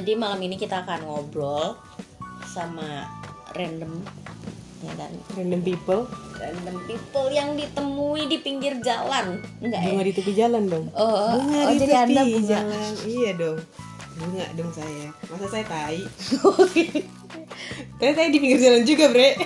Jadi malam ini kita akan ngobrol sama random ya kan? Random people. Random people yang ditemui di pinggir jalan. Enggak ya? Bunga di tepi jalan dong. Oh, Bunga oh di jadi tepi anda bunga. Jalan Iya dong. Bunga dong saya. Masa saya tai? Tapi tai di pinggir jalan juga bre.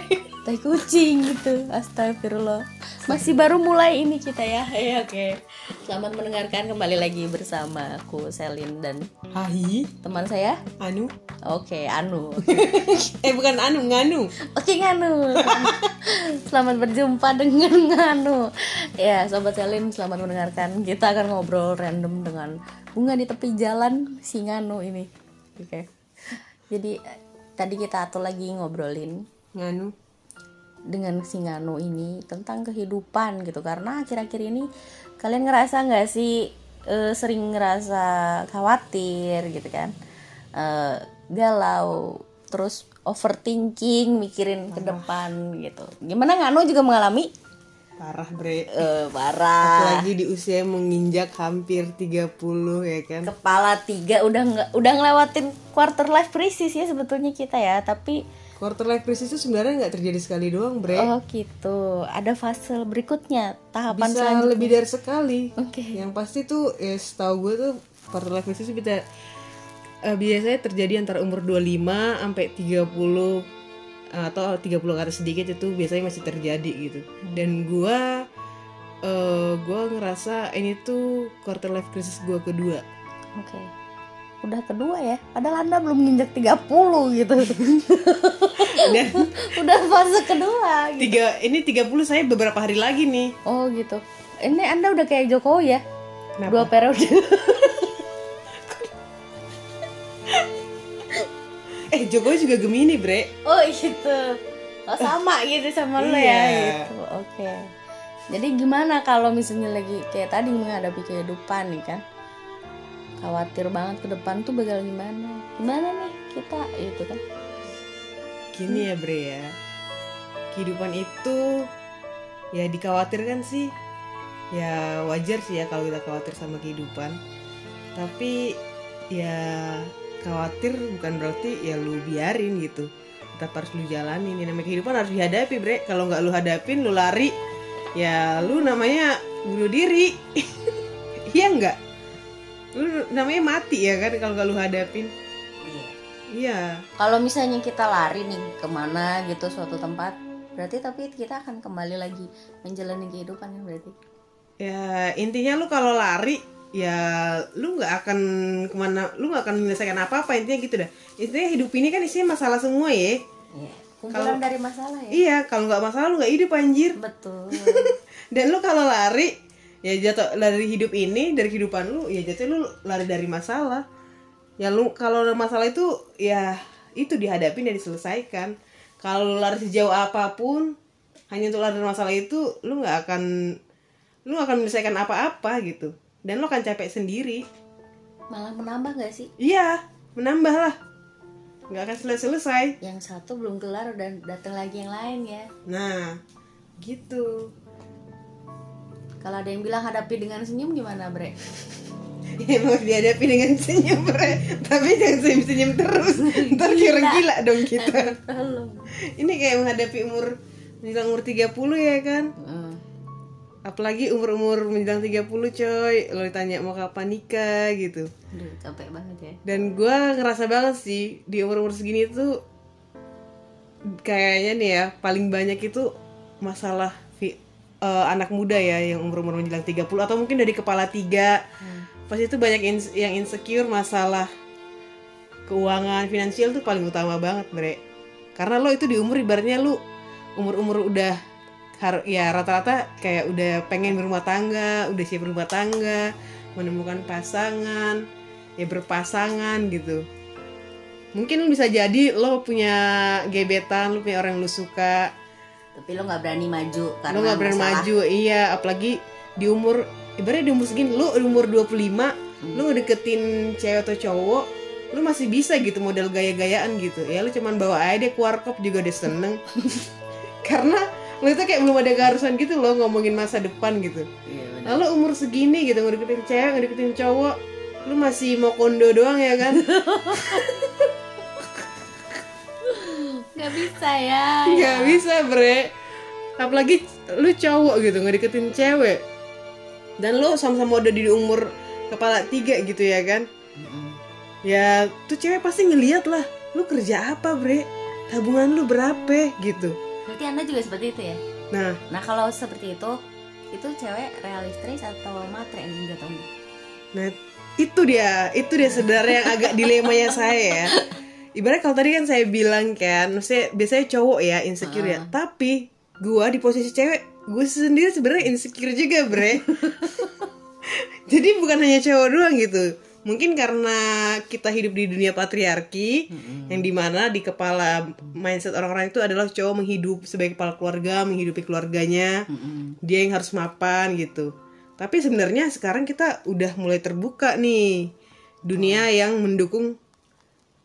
Tai kucing gitu. Astagfirullah. Masih baru mulai ini kita ya. Ya oke. Selamat mendengarkan kembali lagi bersama aku Selin dan Hai teman saya? Anu. Oke Anu. Eh bukan Anu Nganu. Oke Nganu. Selamat berjumpa dengan Nganu. Ya sobat Selin selamat mendengarkan. Kita akan ngobrol random dengan bunga di tepi jalan si Nganu ini. Oke. Jadi eh, tadi kita atur lagi ngobrolin Nganu. dengan si Nganu ini tentang kehidupan gitu. Karena akhir-akhir ini kalian ngerasa nggak sih eh, sering ngerasa khawatir gitu kan. Eh, galau terus overthinking mikirin ke depan gitu. Gimana Nganu juga mengalami? Parah bre. Eh, parah. Apalagi di usia menginjak hampir 30 ya kan? Kepala tiga udah nggak udah ngelewatin quarter life crisis ya sebetulnya kita ya. Tapi Quarter life crisis itu sebenarnya nggak terjadi sekali doang bre oh gitu ada fase berikutnya tahapan Bisa selanjutnya lebih dari sekali oke yang pasti tuh ya setahu gue tuh quarter life crisis itu bisa eh, biasanya terjadi antara umur 25 sampai 30 atau 30 ke atas sedikit itu biasanya masih terjadi gitu. Dan gua eh gua ngerasa ini tuh quarter life crisis gua kedua. Oke. Udah kedua ya. Padahal Anda belum nginjak 30 gitu. Dan Udah fase kedua gitu. tiga ini 30 saya beberapa hari lagi nih. Oh gitu. Ini Anda udah kayak Jokowi ya. Kenapa? Dua periode. Eh Jokowi juga Gemini, Bre. oh gitu. Oh sama gitu sama lo ya Iya. gitu. Oke. Jadi gimana kalau misalnya lagi kayak tadi menghadapi kehidupan nih kan? Khawatir banget ke depan tuh bakal gimana? Gimana nih kita? Itu kan? Gini ya Bre ya. Kehidupan itu Ya dikhawatirkan sih. Ya wajar sih ya kalau kita khawatir sama kehidupan. Tapi Ya Khawatir bukan berarti ya lu biarin gitu. Tetap harus lu jalanin. Ya namanya kehidupan harus dihadapi Bre. Kalau nggak lu hadapin lu lari. Ya lu namanya bunuh diri. Iya nggak? Lu namanya mati ya kan kalau nggak lu hadapin Iya Kalau misalnya kita lari nih ke mana gitu suatu tempat, berarti tapi kita akan kembali lagi menjalani kehidupan kan berarti. ya intinya lu kalau lari ya lu nggak akan ke mana lu nggak akan menyelesaikan apa apa intinya gitu dah intinya hidup ini kan isinya masalah semua ya Iya. Kumpulan dari masalah ya. iya kalau nggak masalah lu nggak hidup anjir Betul. dan lu kalau lari ya jatuh dari hidup ini dari kehidupan lu ya jatuh lu lari dari masalah. Ya lu kalau masalah itu ya itu dihadapi dan diselesaikan. Kalau lari sejauh apa pun hanya untuk lari dari masalah itu lu nggak akan lu nggak akan menyelesaikan apa-apa gitu. Dan lu akan capek sendiri. Malah menambah gak sih? iya menambah lah. Nggak akan selesai-selesai Yang satu belum kelar dan datang lagi yang lain ya. nah gitu Kalau ada yang bilang hadapi dengan senyum gimana, Bre? Ya, emang harus dihadapi dengan senyum Bre. tapi jangan senyum-senyum terus. Ntar kira gila dong kita. Ini kayak menghadapi umur menjelang umur 30 ya kan? Apalagi umur-umur menjelang 30 coy. Lo ditanya mau kapan nikah gitu. Aduh, capek banget ya. dan gua ngerasa banget sih di umur-umur segini tuh kayaknya nih ya paling banyak itu masalah eh, anak muda ya yang umur-umur menjelang 30 atau mungkin dari kepala tiga. Hmm. pasti itu banyak ins- yang insecure masalah keuangan finansial tuh paling utama banget bre. Karena lo itu di umur ibaratnya lu umur-umur udah har- ya rata-rata kayak udah pengen berumah tangga udah siap berumah tangga menemukan pasangan ya berpasangan gitu. Mungkin bisa jadi lo punya gebetan lo punya orang yang lo suka Tapi lo nggak berani maju karena lo nggak berani masalah. maju iya apalagi di umur ibaratnya di umur segini lo umur 25 Hmm. lo ngedeketin cewek atau cowok lu masih bisa gitu model gaya-gayaan gitu. Ya lu cuman bawa aja deh keluar kop juga udah seneng. Karena lu itu kayak belum ada keharusan gitu loh ngomongin masa depan gitu. Iya, lalu umur segini gitu ngedeketin cewek ngedeketin cowok lu masih mau kondo doang ya kan nggak bisa ya. Nggak bisa bre. Apalagi lu cowok gitu nggak deketin cewek. Dan lu sama-sama udah di umur kepala tiga gitu ya kan? Ya tuh cewek pasti ngeliat lah lu kerja apa bre? Tabungan lu berapa gitu. Berarti anda juga seperti itu ya? Nah. Nah kalau seperti itu itu cewek realistis atau matre nih jatuhnya nah itu dia. Itu dia sebenarnya yang agak dilemanya saya ya ibarat kalau tadi kan saya bilang kan maksudnya biasanya cowok ya insecure ya. Tapi gua di posisi cewek gue sendiri sebenarnya insecure juga bre. Jadi bukan hanya cowok doang gitu. Mungkin karena kita hidup di dunia patriarki yang di mana di kepala mindset orang-orang itu adalah cowok menghidup sebagai kepala keluarga menghidupi keluarganya. Mm-mm. dia yang harus mapan gitu. Tapi sebenarnya sekarang kita udah mulai terbuka nih. Dunia yang mendukung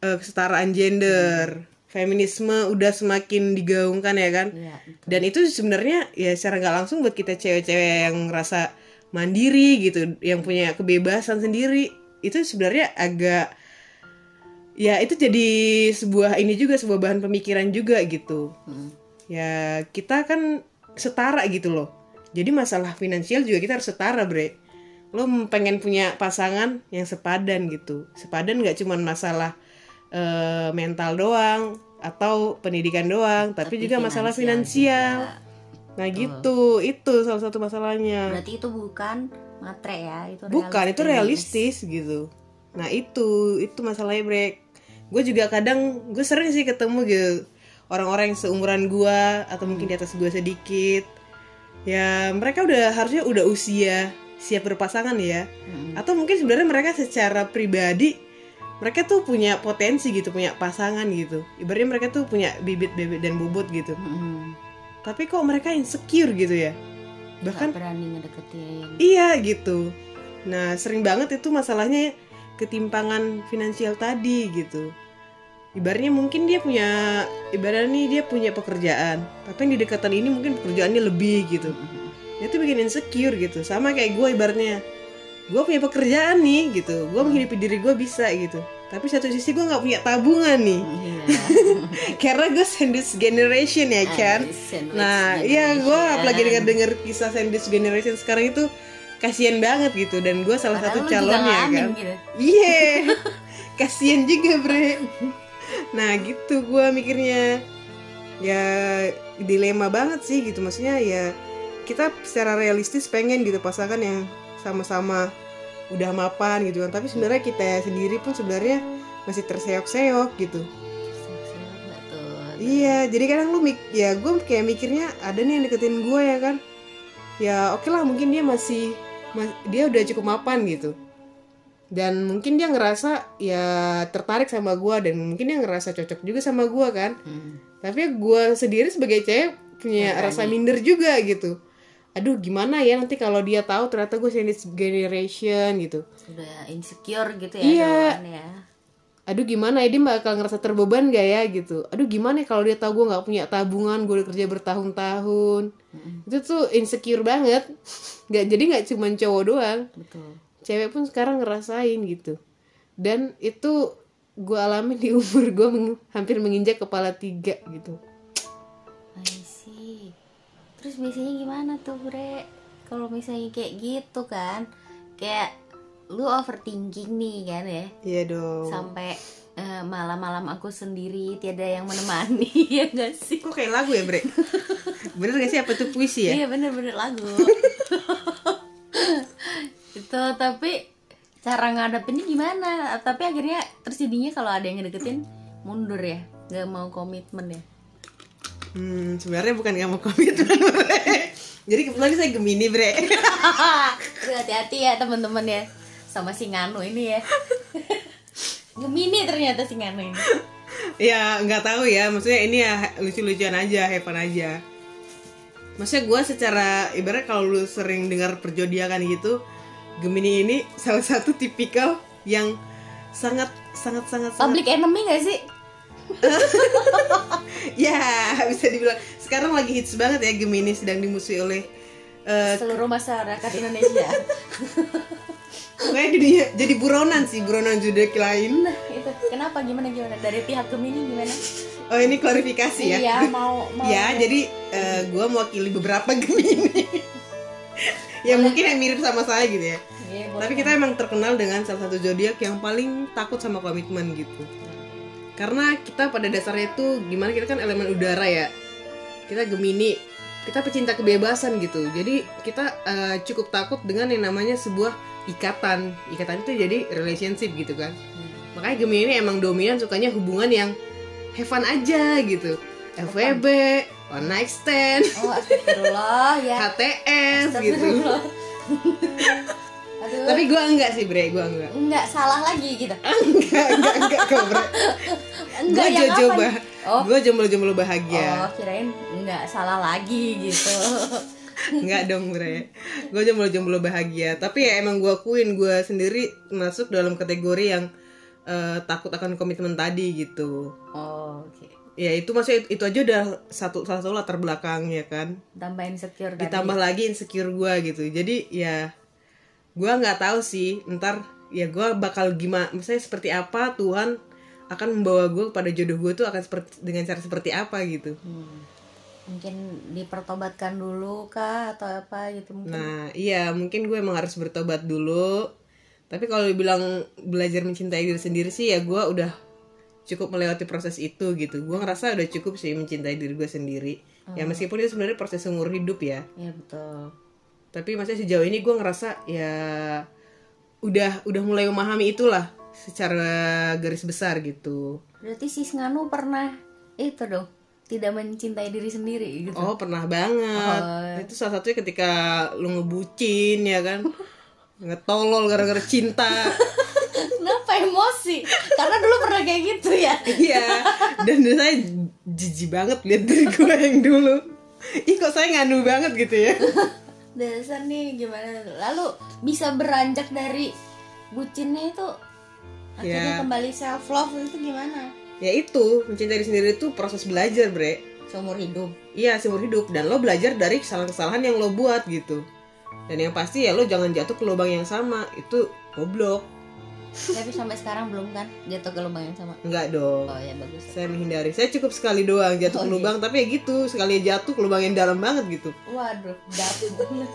eh, kesetaraan gender. Feminisme udah semakin digaungkan ya kan? Betul. dan itu sebenarnya ya secara nggak langsung buat kita cewek-cewek yang ngerasa mandiri gitu yang punya kebebasan sendiri itu sebenarnya agak ya itu jadi sebuah ini juga sebuah bahan pemikiran juga gitu. Mm. ya kita kan setara gitu loh. Jadi masalah finansial juga kita harus setara bre. Lo pengen punya pasangan yang sepadan gitu. Sepadan nggak cuman masalah eh, mental doang atau pendidikan doang tapi, Tapi juga masalah finansial finansial. Nah gitu. Itu salah satu masalahnya. Berarti itu bukan matre ya itu bukan itu realistis. gitu. Nah itu itu masalahnya bre gue juga kadang gue sering sih ketemu gitu orang-orang yang seumuran gue atau mungkin di atas gue sedikit. Ya mereka udah harusnya udah usia siap berpasangan ya. Mm-mm. atau mungkin sebenarnya mereka secara pribadi mereka tuh punya potensi gitu punya pasangan gitu ibaratnya mereka tuh punya bibit-bibit dan bobot gitu Mm-mm. tapi kok mereka insecure gitu ya bahkan berani ngedeketin Iya gitu. Nah sering banget itu masalahnya ketimpangan finansial tadi gitu. Ibaratnya mungkin dia punya, ibaratnya nih dia punya pekerjaan, tapi yang di dekatan ini mungkin pekerjaannya lebih gitu. Mm-mm. Dia tuh bikin insecure gitu. Sama kayak gue ibaratnya, gue punya pekerjaan nih gitu, gue menghidupi diri gue bisa gitu. Tapi satu sisi gue nggak punya tabungan nih, Iya. karena gue sandwich generation ya kan. Ah, sandwich Nah, iya gue apalagi dengar dengar kisah sandwich generation sekarang itu kasihan banget gitu dan gue salah Padahal satu calonnya kan. gitu. Iya, kasihan juga bre. Nah gitu gue mikirnya ya dilema banget sih gitu maksudnya ya kita secara realistis pengen gitu pasangan yang sama-sama udah mapan gitu kan tapi sebenarnya kita sendiri pun sebenarnya masih terseok-seok gitu. Iya, jadi kadang lu mik ya gue kayak mikirnya ada nih yang deketin gue ya kan. Ya oke lah mungkin dia masih mas- dia udah cukup mapan gitu. Dan mungkin dia ngerasa ya tertarik sama gue dan mungkin dia ngerasa cocok juga sama gue kan. Hmm. Tapi gue sendiri sebagai cewek punya Nggak rasa minder juga gitu. Aduh gimana ya nanti kalau dia tahu ternyata gue sandwich generation gitu. Udah insecure gitu ya Iya. ya. aduh gimana ya dia bakal ngerasa terbeban gak ya gitu aduh gimana ya kalau dia tahu gue nggak punya tabungan gue udah kerja bertahun-tahun itu tuh insecure banget nggak jadi nggak cuma cowok doang Betul. cewek pun sekarang ngerasain gitu dan itu gue alami di umur gue meng- hampir menginjak kepala tiga gitu. Terus biasanya gimana tuh bre? Kalau misalnya kayak gitu kan, kayak lu overthinking nih kan ya, iya dong sampai eh, malam-malam aku sendiri tiada yang menemani ya gak sih? kok kayak lagu ya bre bener gak sih apa tuh puisi ya Iya bener-bener lagu. itu tapi cara ngadepinnya gimana? Tapi akhirnya terjadinya kalau ada yang ngedeketin mundur ya, nggak mau komitmen ya. Hmm sebenarnya bukan gak mau komitmen bre. Jadi kebetulan saya gemini bre. Aduh, hati-hati ya teman-teman ya. Sama si Nganu ini ya. Gemini ternyata si Nganu ini. Ya nggak tahu ya. Maksudnya ini ya lucu-lucuan aja fun aja. Maksudnya gue secara ibarat kalau lu sering dengar perjodiakan gitu Gemini ini salah satu tipikal yang sangat sangat sangat sangat Public enemy gak sih? ya bisa dibilang sekarang lagi hits banget ya Gemini sedang dimusuhi oleh eh, Seluruh masyarakat Indonesia Pokoknya jadi jadi buronan sih, buronan zodiak lain. nah itu kenapa gimana gimana dari pihak Gemini gimana Oh ini klarifikasi ya? iya mau mau Ya, jadi gue mewakili beberapa Gemini. ya mungkin yang mirip sama saya gitu ya. Boleh. Tapi kita emang terkenal dengan salah satu zodiak yang paling takut sama komitmen gitu. Karena kita pada dasarnya itu gimana kita kan elemen udara ya. Kita Gemini, kita pecinta kebebasan gitu. Jadi kita eh, cukup takut dengan yang namanya sebuah ikatan. Ikatan itu jadi relationship gitu kan. Hmm. Makanya Gemini ini emang dominan sukanya hubungan yang have fun aja gitu. FWB, one night stand, oh astagfirullah ya HTS gitu. Aduh. Tapi gue enggak sih bre, gue enggak. enggak salah lagi gitu. Enggak enggak enggak kok bre. Enggak gue yang jojo apa bah oh. Gue jomblo jomblo bahagia. Oh kirain enggak salah lagi gitu. Enggak dong bre. Gue jomblo jomblo bahagia. Tapi ya emang gue akuin gue sendiri masuk dalam kategori yang eh, takut akan komitmen tadi gitu. Oh oke. Ya itu maksudnya itu aja udah satu salah satu latar belakang ya kan. Tambah insecure tadi. ditambah lagi insecure gue gitu. Jadi ya gue nggak tahu sih ntar ya gue bakal gimana misalnya seperti apa Tuhan akan membawa gue pada jodoh gue tuh akan seperti dengan cara seperti apa gitu. Hmm. mungkin dipertobatkan dulu kah atau apa gitu mungkin? Nah iya mungkin gue emang harus bertobat dulu. Tapi kalau dibilang belajar mencintai diri sendiri sih ya gue udah cukup melewati proses itu gitu. Gue ngerasa udah cukup sih mencintai diri gue sendiri. Ya meskipun itu sebenarnya proses seumur hidup ya. Ya betul tapi maksudnya sejauh ini gue ngerasa ya udah udah mulai memahami itulah secara garis besar gitu. Berarti si Nganu pernah itu dong tidak mencintai diri sendiri gitu? Oh pernah banget. Oh. itu salah satunya ketika lu ngebucin ya kan? Ngetolol gara-gara cinta. Kenapa emosi? Karena dulu pernah kayak gitu ya? Iya. Dan saya jijik banget lihat diri gue yang dulu. Ih kok saya nganu banget gitu ya dasar nih gimana lalu bisa beranjak dari bucinnya itu akhirnya Ya. kembali self love itu gimana ya itu mencintai diri sendiri itu proses belajar bre seumur hidup Iya seumur hidup dan lo belajar dari kesalahan-kesalahan yang lo buat gitu. Dan yang pasti ya lo jangan jatuh ke lubang yang sama itu goblok. Tapi sampai sekarang belum kan jatuh ke lubang yang sama Enggak dong. oh ya bagus Saya menghindari. Saya cukup sekali doang jatuh Oh, ke iya. lubang tapi ya gitu sekali jatuh ke lubang yang dalam banget gitu. waduh dark banget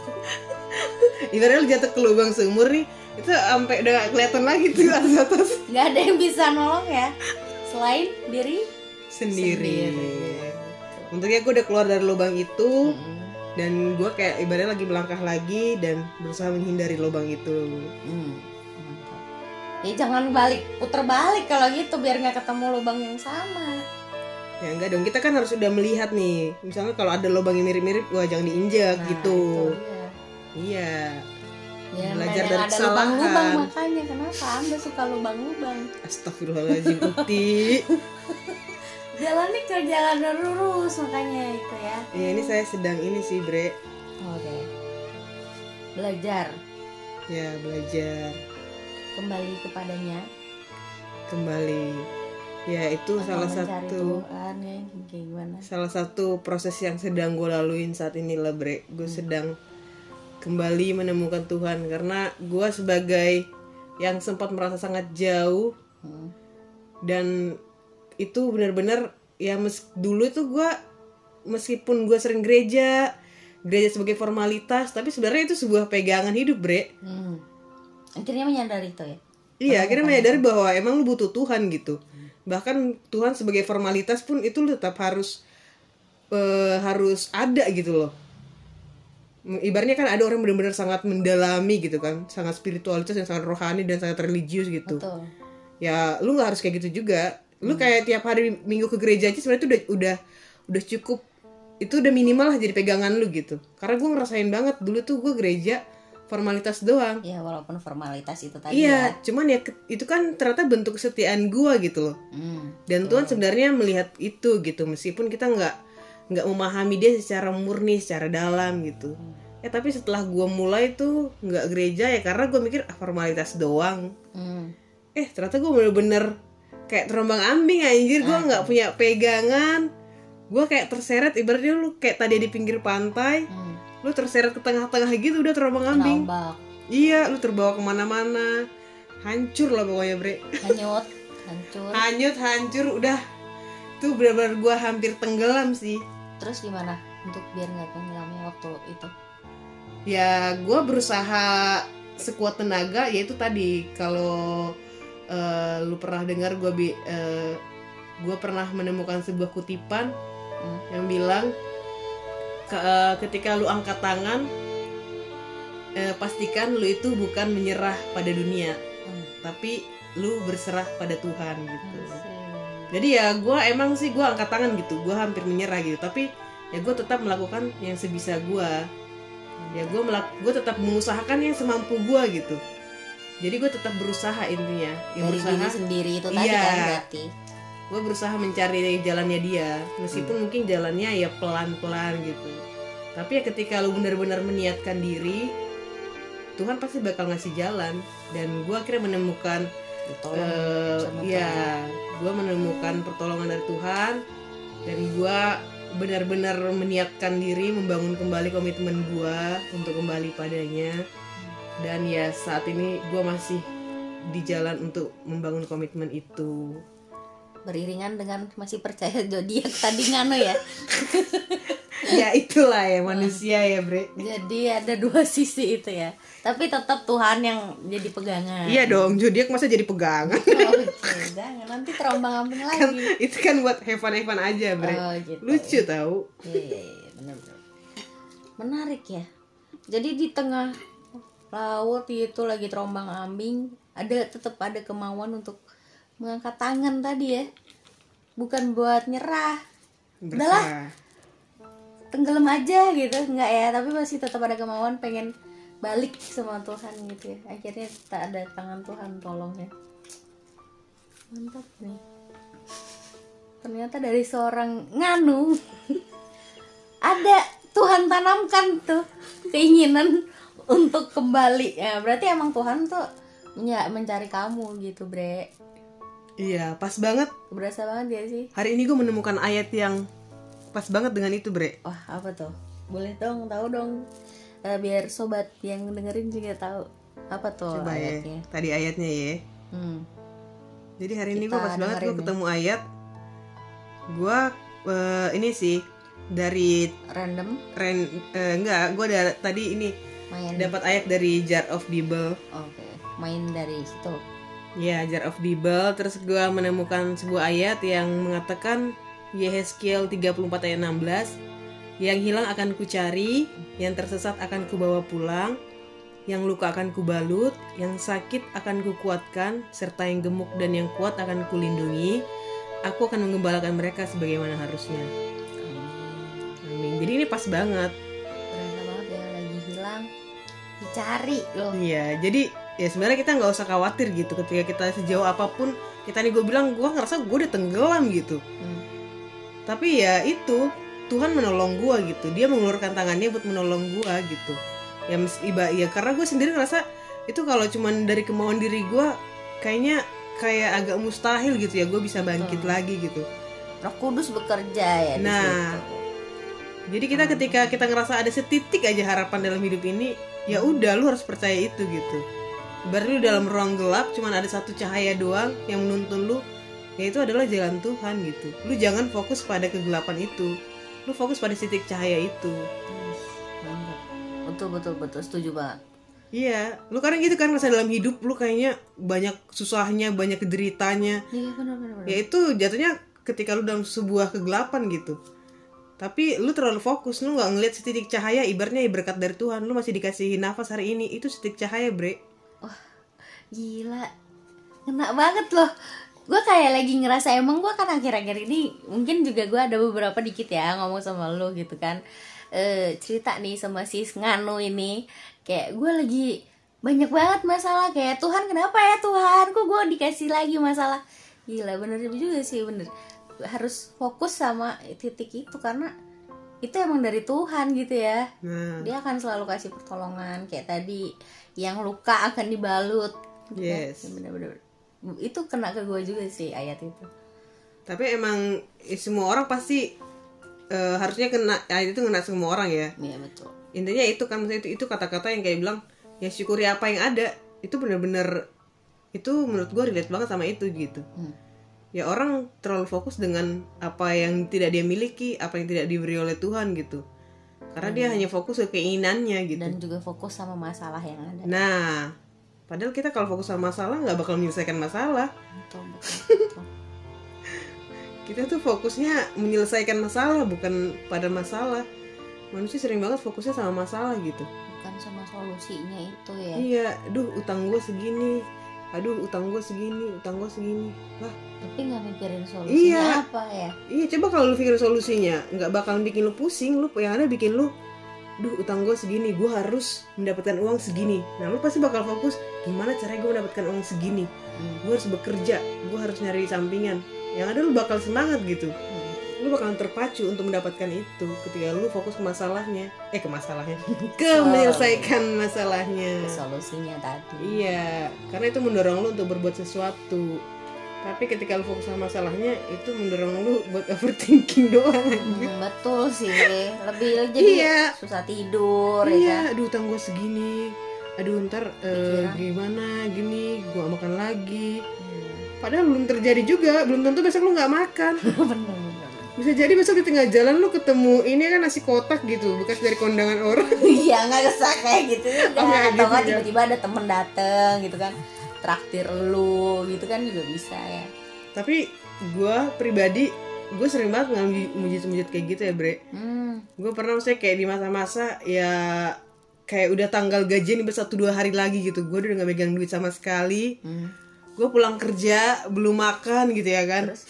Ibaratnya jatuh ke lubang seumur nih itu sampai udah gak kelihatan lagi tuh atas atas nggak ada yang bisa nolong ya selain diri sendiri. Sendiri. Untungnya gue udah keluar dari lubang itu Mm-mm. dan gue kayak ibaratnya lagi melangkah lagi dan berusaha menghindari lubang itu. Hmm, mantap. Ya jangan balik, puter balik kalau gitu biar nggak ketemu lubang yang sama. Ya enggak dong, kita kan harus udah melihat nih. Misalnya kalau ada lubang yang mirip-mirip, wah jangan diinjak Nah, gitu. Iya. Ya, Belajar dari ada kesalahan. lubang-lubang makanya kenapa anda suka lubang-lubang? Astagfirullahaladzim Ukti. Jalannya ke jalan lurus makanya itu ya. ya ini saya sedang ini sih Bre. Oke. Belajar Ya belajar kembali kepadanya. kembali. Ya itu atau salah satu Tuhan ya gimana? salah satu proses yang sedang gue laluin saat ini lah Bre. Gue sedang kembali menemukan Tuhan karena gue sebagai yang sempat merasa sangat jauh Hmm. dan itu benar-benar ya mes dulu itu gue meskipun gue sering gereja gereja sebagai formalitas tapi sebenarnya itu sebuah pegangan hidup bre Hmm. Akhirnya menyadari itu ya. iya akhirnya menyadari bahwa emang lu butuh Tuhan gitu. Bahkan Tuhan sebagai formalitas pun itu lu tetap harus eh, harus ada gitu loh. Ibaratnya kan ada orang benar-benar sangat mendalami gitu kan. Sangat spiritualitas yang sangat rohani dan sangat religius gitu. Betul. ya lu nggak harus kayak gitu juga. Lu kayak tiap hari minggu ke gereja aja sebenarnya itu udah udah udah cukup. Itu udah minimal lah jadi pegangan lu gitu. Karena gue ngerasain banget dulu tuh gue gereja formalitas doang Ya walaupun formalitas itu tadi ya. iya cuman ya itu kan ternyata bentuk kesetiaan gue gitu loh Hmm. dan Tuhan sebenarnya melihat itu gitu meskipun kita nggak nggak memahami dia secara murni secara dalam gitu ya tapi setelah gue mulai tuh nggak gereja ya karena gue mikir ah, formalitas doang Hmm. eh ternyata gue bener-bener kayak terombang ambing anjir gue nggak punya pegangan gue kayak terseret ibaratnya lu kayak tadi di pinggir pantai Hmm. Lu terseret ke tengah-tengah gitu udah terombang ambing. Iya lu terbawa ke mana-mana. Hancur lah pokoknya bre. Hanyut hancur. Hanyut hancur udah. Tuh benar-benar gua hampir tenggelam sih. Terus gimana untuk biar nggak tenggelamnya waktu itu? Ya gua berusaha sekuat tenaga yaitu tadi. Kalau eh, lu pernah dengar gua bi eh, gua pernah menemukan sebuah kutipan Hmm. yang bilang ke- eh, ketika lu angkat tangan eh, pastikan lu itu bukan menyerah pada dunia Hmm. tapi lu berserah pada Tuhan gitu Asik. jadi ya gue emang sih gue angkat tangan gitu gue hampir menyerah gitu tapi ya gue tetap melakukan yang sebisa gue ya gue melak gue tetap mengusahakan yang semampu gue gitu jadi gue tetap berusaha intinya dari ya berusaha diri sendiri itu tadi Iya. kan berarti gue berusaha mencari jalannya dia Hmm. meskipun mungkin jalannya ya pelan pelan gitu. Tapi ya ketika lu benar-benar meniatkan diri Tuhan pasti bakal ngasih jalan. Dan gue akhirnya menemukan ditolong sama ya gue menemukan pertolongan dari Tuhan. Dan gue benar-benar meniatkan diri membangun kembali komitmen gue untuk kembali padanya. Dan ya saat ini gue masih di jalan untuk membangun komitmen itu beriringan dengan masih percaya zodiak tadi ngano ya. Ya itulah ya manusia ya bre. Jadi ada dua sisi itu ya. Tapi tetap Tuhan yang jadi pegangan. Iya dong zodiak masa jadi pegangan. Oh, oke. jangan. Nanti terombang ambing kan lagi. itu kan buat heaven heaven aja bre. Oh gitu. Lucu tau. Iya, iya, iya. Menarik ya. Jadi di tengah laut itu lagi terombang ambing, ada tetap ada kemauan untuk mengangkat tangan tadi ya. Bukan buat nyerah, berserah tenggelam aja gitu, enggak ya, tapi masih tetap ada kemauan pengen balik sama Tuhan gitu ya. Akhirnya tak ada tangan Tuhan tolong ya. Mantap nih. Ternyata dari seorang nganu ada Tuhan tanamkan tuh keinginan untuk kembali ya berarti emang Tuhan tuh mencari kamu gitu bre iya pas banget. Berasa banget ya sih? Hari ini gue menemukan ayat yang pas banget dengan itu bre. Wah apa tuh? Boleh dong tahu dong. Eh, biar sobat yang dengerin juga tahu apa tuh coba ya ayatnya. tadi ayatnya ya. Hmm. jadi hari ini gue pas banget gue ya. ketemu ayat. Gue eh, ini sih dari random. ren eh, enggak gue ada tadi ini dapat ayat dari Jar of Bible. Oke main dari situ ya Jar of Bible terus gue menemukan sebuah ayat yang mengatakan Yehezkiel 34 ayat 16 yang hilang akan kucari yang tersesat akan kubawa pulang yang luka akan kubalut yang sakit akan kukuatkan serta yang gemuk dan yang kuat akan kulindungi. Aku akan menggembalakan mereka sebagaimana harusnya. Amin. Jadi ini pas banget. Berasa banget ya lagi hilang dicari loh. Iya, jadi ya sebenarnya kita nggak usah khawatir gitu ketika kita sejauh apa pun kita nih gue bilang gue ngerasa gue udah tenggelam gitu. Hmm. Tapi ya itu Tuhan menolong gue gitu. Dia mengulurkan tangannya buat menolong gue gitu. Ya mes iba ya karena gue sendiri ngerasa itu kalau cuman dari kemauan diri gue kayaknya kayak agak mustahil gitu ya gue bisa bangkit lagi gitu. Roh Kudus bekerja ya Nah. Jadi kita ketika kita ngerasa ada setitik aja harapan dalam hidup ini, ya udah lu harus percaya itu gitu. Baru lu dalam ruang gelap cuman ada satu cahaya doang yang menuntun lu, yaitu adalah jalan Tuhan gitu. Lu jangan fokus pada kegelapan itu. Lu fokus pada titik cahaya itu. Mantap. Betul betul betul setuju banget. Iya, lu kadang gitu kan ngerasa dalam hidup lu kayaknya banyak susahnya, banyak kederitanya. Iya benar benar. Ya itu jatuhnya ketika lu dalam sebuah kegelapan gitu. Tapi lu terlalu fokus, lu nggak ngeliat setitik cahaya, ibaratnya berkat dari Tuhan, lu masih dikasih nafas hari ini, itu setitik cahaya, bre. Gila. Kena banget loh. Gue kayak lagi ngerasa emang gue kan akhir-akhir ini mungkin juga gue ada beberapa dikit ya ngomong sama lo gitu kan. Eh cerita nih sama si Nganu ini. Kayak gue lagi banyak banget masalah. Kayak Tuhan kenapa ya Tuhan? Kok gue dikasih lagi masalah? Gila bener juga sih bener. Harus fokus sama titik itu karena itu emang dari Tuhan gitu ya. Nah, dia akan selalu kasih pertolongan. Kayak tadi yang luka akan dibalut Yes. Ya, bener-bener itu kena ke gue juga sih ayat itu. Tapi emang eh, semua orang pasti eh, harusnya kena, ya itu kena semua orang ya. iya betul. Intinya itu kan, itu, itu kata-kata yang kayak bilang, ya syukuri apa yang ada. Itu bener-bener itu menurut gue relate banget sama itu gitu. Hmm. ya orang terlalu fokus dengan apa yang tidak dia miliki apa yang tidak diberi oleh Tuhan gitu. Karena dia hanya fokus ke keinginannya gitu. Dan juga fokus sama masalah yang ada. Nah padahal kita kalau fokus sama masalah nggak bakal menyelesaikan masalah. Betul betul, betul. kita tuh fokusnya menyelesaikan masalah bukan pada masalah. Manusia sering banget fokusnya sama masalah gitu. Bukan sama solusinya itu ya. Iya aduh utang gue segini. Aduh utang gue segini utang gue segini. Wah. Tapi nggak mikirin solusinya Iya. apa ya? Iya coba kalau lu pikir solusinya nggak bakalan bikin lu pusing lu yang ada bikin lu duh utang gue segini gue harus mendapatkan uang segini. Nah lu pasti bakal fokus gimana caranya gue mendapatkan uang segini? Hmm. gue harus bekerja gue harus nyari sampingan. Yang ada lu bakal semangat gitu. Hmm. lu bakalan terpacu untuk mendapatkan itu ketika lu fokus ke masalahnya. Eh ke masalahnya. Ke Oh. menyelesaikan masalahnya. Solusinya tadi. Iya karena itu mendorong lu untuk berbuat sesuatu tapi ketika lu fokus sama masalahnya itu mendorong lu buat overthinking doang. Hmm, betul sih lebih jadi Iya. susah tidur ya kan? Iya aduh utang gue segini. Aduh ntar Pikiran. gimana? Gini gua makan lagi. Hmm. padahal belum terjadi juga. Belum tentu besok lu nggak makan. Bener bener bisa jadi besok di tengah jalan lu ketemu ini kan nasi kotak gitu bekas dari kondangan orang. Iya nggak kesah kayak gitu. Oh, atau gitu nggak ya. tiba-tiba ada temen dateng gitu kan traktir lu gitu kan juga bisa ya tapi gua pribadi gue sering banget ngalamin mujizat-mujizat kayak gitu ya bre hmm. gue pernah maksudnya kayak di masa-masa ya kayak udah tanggal gajian nih satu dua hari lagi gitu gue udah gak megang duit sama sekali Hmm. gue pulang kerja belum makan gitu ya kan Terus?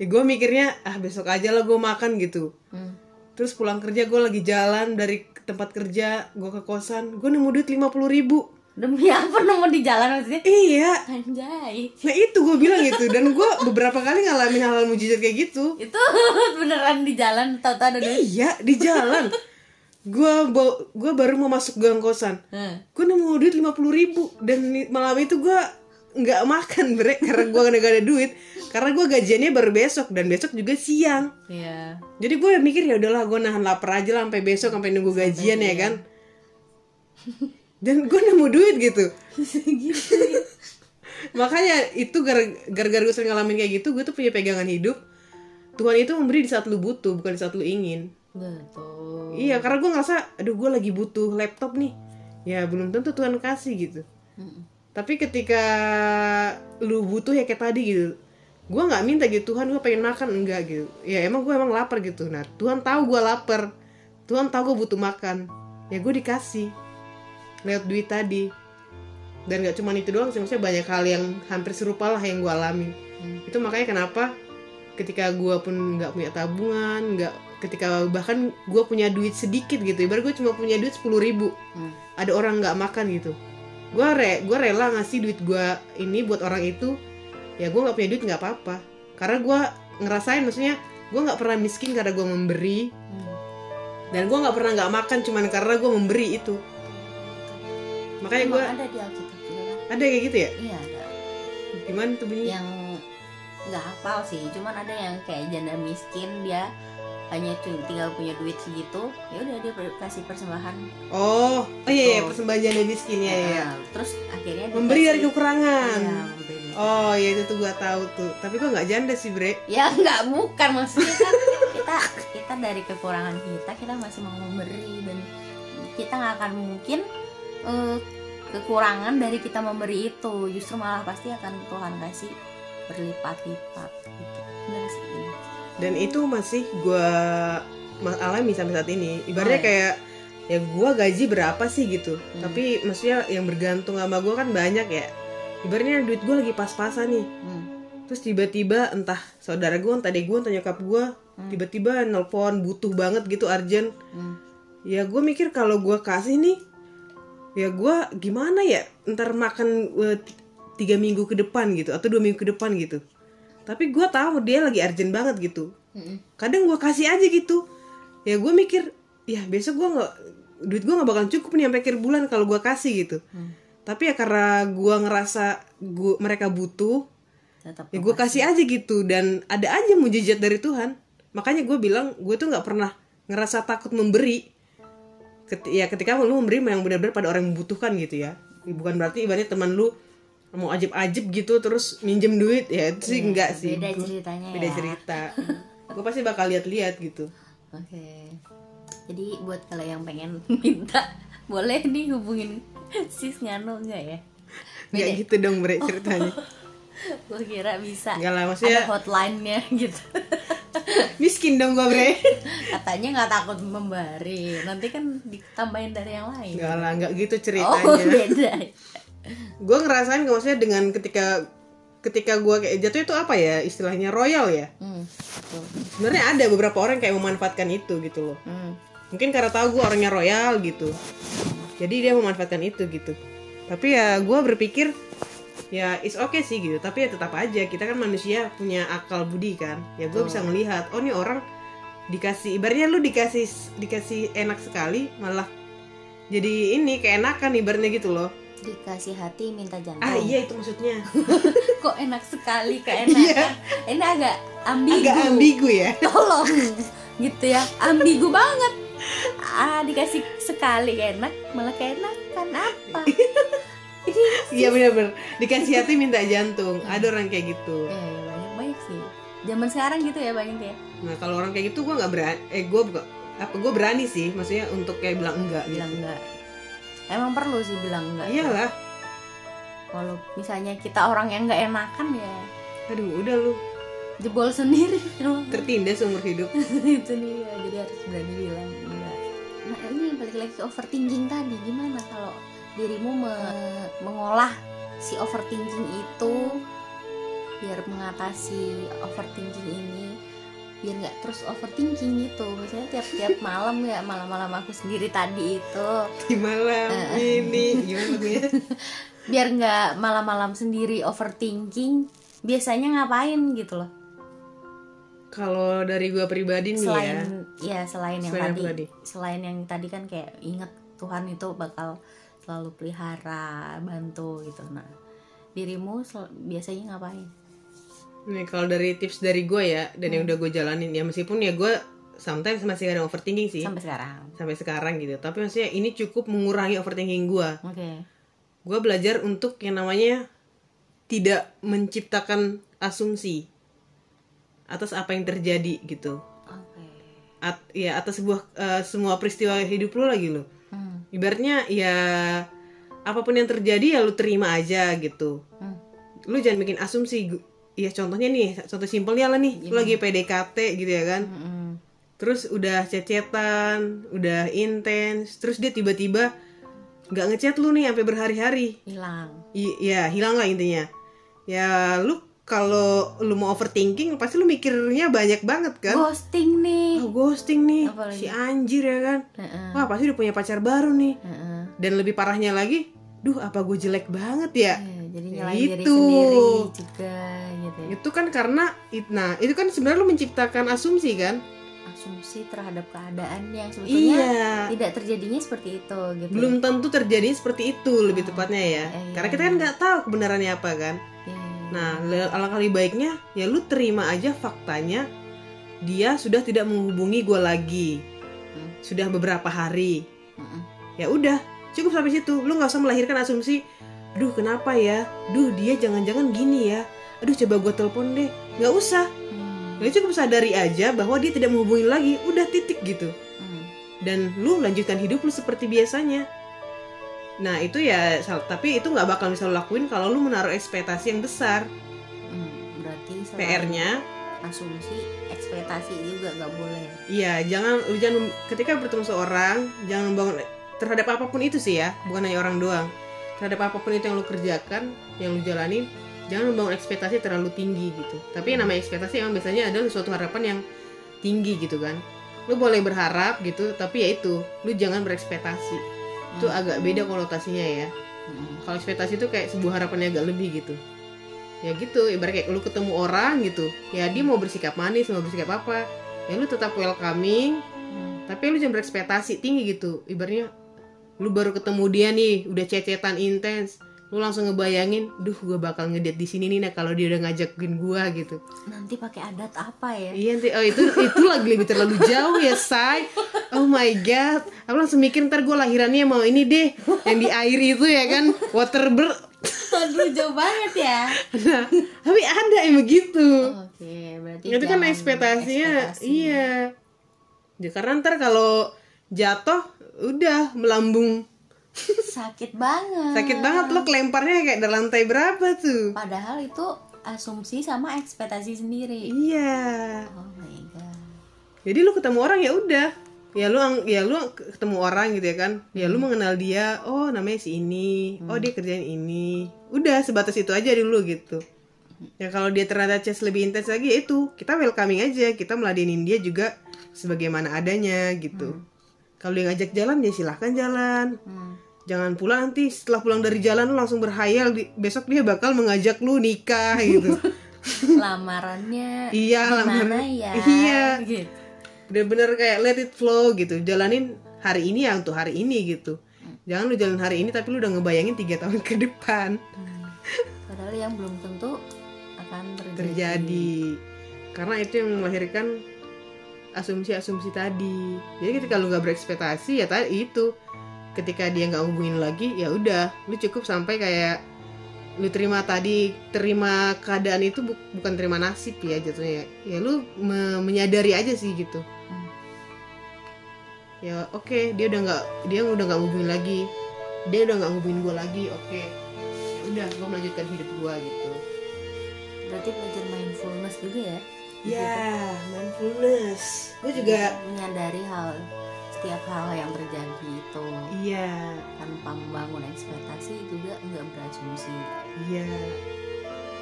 ya gue mikirnya ah besok aja lah gue makan gitu Hmm. terus pulang kerja gue lagi jalan dari tempat kerja gue ke kosan gue nemu duit lima puluh ribu demi apa nemu di jalan maksudnya? Iya. Anjay. Nah itu gue bilang gitu dan gue beberapa kali ngalamin hal-hal mujizat kayak gitu. Itu beneran di jalan tau-tau ada duit iya di jalan. Gue gue baru mau masuk gang kosan. Hmm. gue nemu duit lima puluh ribu dan malam itu gue nggak makan bre karena gue gak ada duit. Karena gue gajiannya baru besok dan besok juga siang. Iya. jadi gue mikir ya udahlah gue nahan lapar aja lah sampai besok sampai nunggu gajian ya kan dan gue nemu duit gitu makanya itu gara- gara-gara gue sering ngalamin kayak gitu gue tuh punya pegangan hidup Tuhan itu memberi di saat lu butuh bukan di saat lu ingin Betul. Iya, karena gue ngerasa, aduh gue lagi butuh laptop nih. Ya belum tentu Tuhan kasih gitu. Mm-mm. Tapi ketika lu butuh ya kayak tadi gitu, gue nggak minta gitu Tuhan gue pengen makan enggak gitu. Ya emang gue emang lapar gitu. Nah Tuhan tahu gue lapar, Tuhan tahu gue butuh makan. Ya gue dikasih lewat duit tadi. Dan gak cuma itu doang sih, maksudnya banyak hal yang hampir serupa lah yang gue alami. Hmm. Itu makanya kenapa ketika gue pun nggak punya tabungan, nggak ketika bahkan gue punya duit sedikit gitu, ibarat gue cuma punya duit sepuluh ribu, Hmm. ada orang nggak makan gitu, gue re gue rela ngasih duit gue ini buat orang itu, ya gue nggak punya duit nggak apa-apa, karena gue ngerasain maksudnya gue nggak pernah miskin karena gue memberi, Hmm. dan gue nggak pernah nggak makan cuman karena gue memberi itu, makanya gue ada di Alkitab juga kan? ada kayak gitu ya, Iya ada. gimana tuh bunyi? Yang nggak hafal sih, cuman ada yang kayak janda miskin dia hanya tinggal punya duit segitu, ya udah dia kasih persembahan. Oh, oh iya, iya Betul. persembahan janda miskin ya, ya. Terus akhirnya Memberi dari kekurangan. Iya, memberi. Oh iya itu tuh gua tahu tuh. Tapi gua nggak janda sih bre. Ya nggak bukan maksudnya kan kita kita dari kekurangan kita kita masih mau memberi dan kita nggak akan mungkin eh, kekurangan dari kita memberi itu justru malah pasti akan Tuhan kasih berlipat-lipat gitu. Sih. Dan itu masih gua ma- alami sampai saat ini. Ibaratnya Oh, iya. kayak ya gua gaji berapa sih gitu. Hmm. Tapi maksudnya yang bergantung sama gua kan banyak ya. Ibaratnya duit gua lagi pas-pasan nih. Hmm. Terus tiba-tiba entah saudara gua, entah adek gua, entah nyokap gua Hmm. tiba-tiba nelpon butuh banget gitu urgent. Hmm. Ya gue mikir kalau gua kasih nih ya gua gimana ya ntar makan t- tiga minggu ke depan gitu atau dua minggu ke depan gitu. Tapi gua tahu dia lagi urgent banget gitu. Kadang gua kasih aja gitu. Ya gue mikir ya besok gua nggak duit gua nggak bakalan cukup nih sampai akhir bulan kalau gua kasih gitu. Hmm. tapi ya karena gua ngerasa gua, mereka butuh Tetap ya gue kasih aja gitu. Dan ada aja mujizat dari Tuhan. Makanya gue bilang gue tuh nggak pernah ngerasa takut memberi keti- ya ketika lu memberi yang benar-benar pada orang yang membutuhkan gitu ya. Bukan berarti ibaratnya teman lu mau ajib-ajib gitu terus minjem duit ya itu sih enggak sih. beda Gua- ceritanya beda ya. cerita. Gue pasti bakal lihat-lihat gitu. Oke. Jadi buat kalau yang pengen minta boleh nih hubungin sis Ngano enggak ya? nggak gitu dong bre ceritanya Gue kira bisa. Enggak lah, Ada maksudnya- hotline-nya gitu. miskin dong gue bre Katanya nggak takut membari. Nanti kan ditambahin dari yang lain. Enggak lah nggak gitu Oh, ceritanya beda. gue ngerasain nggak maksudnya dengan ketika ketika gue kayak jatuh itu apa ya istilahnya royal ya Hmm. sebenarnya ada beberapa orang kayak memanfaatkan itu gitu loh Hmm. mungkin karena tahu gue orangnya royal gitu jadi dia memanfaatkan itu gitu tapi ya gue berpikir ya is okay sih gitu. Tapi ya tetap aja kita kan manusia punya akal budi kan. Ya gue bisa ngelihat oh nih orang dikasih ibaratnya lu dikasih dikasih enak sekali malah jadi ini keenakan ibaratnya gitu loh. Dikasih hati minta jantung. ah iya itu maksudnya. Kok enak sekali keenakan. Ini agak ambigu. agak ambigu ya. Tolong. Gitu ya. Ambigu banget. Ah dikasih sekali enak malah keenakan. Apa ini iya bener-bener dikasih hati minta jantung. Ada orang kayak gitu. Ya, ya banyak banyak sih. Zaman sekarang gitu ya banyak ya nah kalau orang kayak gitu gue nggak berani eh gue buka apa gue berani sih. Maksudnya untuk kayak bilang enggak gitu. bilang enggak. Emang perlu sih bilang enggak. Iyalah. Kalau misalnya kita orang yang nggak enakan ya. Aduh udah lu. Jebol sendiri. Tertindas seumur hidup. Itu nih ya jadi harus berani bilang enggak. Nah ini balik lagi ke overthinking tadi. Gimana kalau dirimu me- mengolah si overthinking itu biar mengatasi overthinking ini biar nggak terus overthinking gitu. Misalnya tiap-tiap malam ya malam-malam aku sendiri tadi itu. Di malam ini gimana lagunya biar nggak malam-malam sendiri overthinking biasanya ngapain gitu loh? Kalau dari gue pribadi nih ya. Selain ya selain yang Selain tadi. tadi? selain yang tadi kan kayak ingat Tuhan itu bakal selalu pelihara bantu gitu. Nah dirimu biasanya ngapain? Nih kalau dari tips dari gue ya dan yang udah gue jalanin ya meskipun ya gue sometimes masih ada overthinking sih. Sampai sekarang. Sampai sekarang gitu. Tapi maksudnya ini cukup mengurangi overthinking gue oke. Gue belajar untuk yang namanya tidak menciptakan asumsi atas apa yang terjadi gitu. Oke. At, ya atas sebuah eh, semua peristiwa hidup lu lagi lo Hmm, ibaratnya ya apa pun yang terjadi ya lu terima aja gitu. Hmm. lu jangan bikin asumsi ya contohnya nih contoh simpelnya lah nih lu lagi PDKT gitu ya kan. Mm-mm. terus udah cecetan udah intens terus dia tiba-tiba nggak ngechat lu nih sampai berhari-hari. Hilang. I- ya hilang lah intinya. Ya lu kalau lu mau overthinking pasti lu mikirnya banyak banget kan? Ghosting nih. Oh, ghosting nih. Apalagi? si anjir ya kan? Heeh, wah pasti udah punya pacar baru nih. Heeh. dan lebih parahnya lagi duh apa gue jelek banget ya? Iya, jadi Ya nyalain diri itu. sendiri juga gitu ya. itu kan karena nah itu kan sebenarnya lu menciptakan asumsi kan? Asumsi terhadap keadaan yang sebetulnya iya. tidak terjadinya seperti itu gitu belum tentu terjadi seperti itu lebih tepatnya ya. Iya, iya, karena kita kan nggak tahu kebenarannya apa kan? Ya, ya, ya. Nah alangkah lebih baiknya ya lu terima aja faktanya dia sudah tidak menghubungi gue lagi. Hmm. sudah beberapa hari. Mm-mm. ya udah cukup sampai situ. Lu nggak usah melahirkan asumsi duh kenapa ya? Duh dia jangan-jangan gini ya. Aduh coba gue telepon deh. Nggak usah. Hmm, lu cukup sadari aja bahwa dia tidak menghubungi lagi. Udah titik gitu. Hmm. dan lu lanjutkan hidup lu seperti biasanya nah itu ya tapi itu nggak bakal bisa lu lakuin kalau lu menaruh ekspektasi yang besar. Hmm, berarti PR-nya asumsi ekspektasi juga nggak boleh. Iya jangan lu jangan ketika bertemu seorang jangan membangun terhadap apa pun itu sih ya bukan hanya orang doang. Terhadap apa pun itu yang lu kerjakan yang lu jalanin jangan membangun ekspektasi terlalu tinggi gitu. Tapi yang namanya ekspektasi emang biasanya adalah suatu harapan yang tinggi gitu kan. Lu boleh berharap gitu tapi ya itu lu jangan berekspektasi itu Hmm. agak beda konotasinya ya Hmm. kalau ekspektasi itu kayak sebuah harapan yang agak lebih gitu ya gitu ibarat kayak lu ketemu orang gitu ya dia mau bersikap manis mau bersikap apa ya lu tetap welcoming Hmm. tapi lu jangan berekspektasi tinggi gitu ibaratnya lu baru ketemu dia nih udah cecetan intens lu langsung ngebayangin duh gue bakal ngedate di sini nih nah kalau dia udah ngajakin gua gitu. Nanti pakai adat apa ya? Iya nanti oh itu itu lagi lebih terlalu jauh ya say. Oh my god. Aku langsung mikir ntar gue lahirannya mau ini deh yang di air itu ya kan water ber Aduh jauh banget ya. nah, tapi ada yang begitu. Oke, berarti itu kan ekspektasinya ekspektasi. iya. Ya, karena ntar kalau jatuh udah melambung sakit banget. sakit banget lo kelemparnya kayak dari lantai berapa tuh? Padahal itu asumsi sama ekspektasi sendiri. iya. Oh my god. jadi lu ketemu orang ya udah. Ya lu ya lu ketemu orang gitu ya kan. Ya lu mengenal dia oh namanya si ini. Oh dia kerjain ini. Udah sebatas itu aja dulu gitu. Ya kalau dia ternyata chest lebih intens lagi ya itu. Kita welcoming aja. Kita meladenin dia juga sebagaimana adanya gitu. Kalau dia ngajak jalan ya silahkan jalan. Hmm. Jangan pula nanti setelah pulang dari jalan lu langsung berhayal di- besok dia bakal mengajak lu nikah gitu. Lamarannya Iya, lamaran- ya? iya. Gitu. bener-bener kayak let it flow gitu. Jalanin hari ini ya untuk hari ini gitu. Jangan lu jalan hari ini tapi lu udah ngebayangin tiga tahun ke depan. Padahal yang belum tentu akan terjadi. terjadi. Karena itu yang melahirkan asumsi-asumsi tadi. Jadi ketika lu nggak berekspektasi ya tadi itu ketika dia nggak hubungin lagi ya udah lu cukup sampai kayak lu terima tadi terima keadaan itu bu- bukan terima nasib ya jatuhnya ya, ya lu me- menyadari aja sih gitu. Hmm. ya oke dia udah nggak dia udah nggak hubungin lagi. Dia udah nggak hubungin gue lagi oke. Ya udah gue melanjutkan hidup gue gitu. Berarti belajar mindfulness juga ya. ya mindfulness. Gue juga menyadari hal setiap hal yang terjadi itu iya. tanpa membangun ekspektasi juga nggak berasumsi. Iya.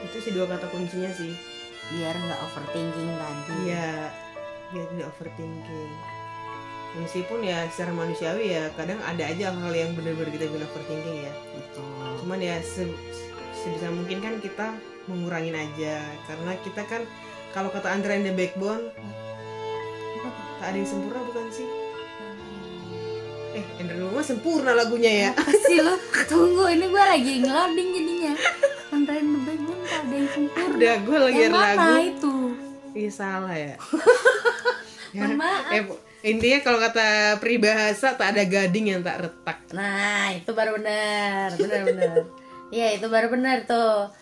Itu sih dua kata kuncinya sih. Biar nggak overthinking tadi. Iya. Biar tidak overthinking. Meskipun ya secara manusiawi ya kadang ada aja hal yang benar-benar kita bilang overthinking ya. Itu cuman ya se- sebisa mungkin kan kita mengurangin aja. Karena kita kan kalau kata Andra and the Backbone tak ada yang sempurna bukan sih eh Andra mah sempurna lagunya ya. Apa sih lo tunggu ini gue lagi ngeloading jadinya. Andrea the Backbone tak ada yang sempurna. Udah gue lagi yang mana lagu itu? Iya salah ya. Mohon maaf. eh, intinya kalau kata peribahasa tak ada gading yang tak retak. Nah itu baru benar benar benar. Iya itu baru benar tuh.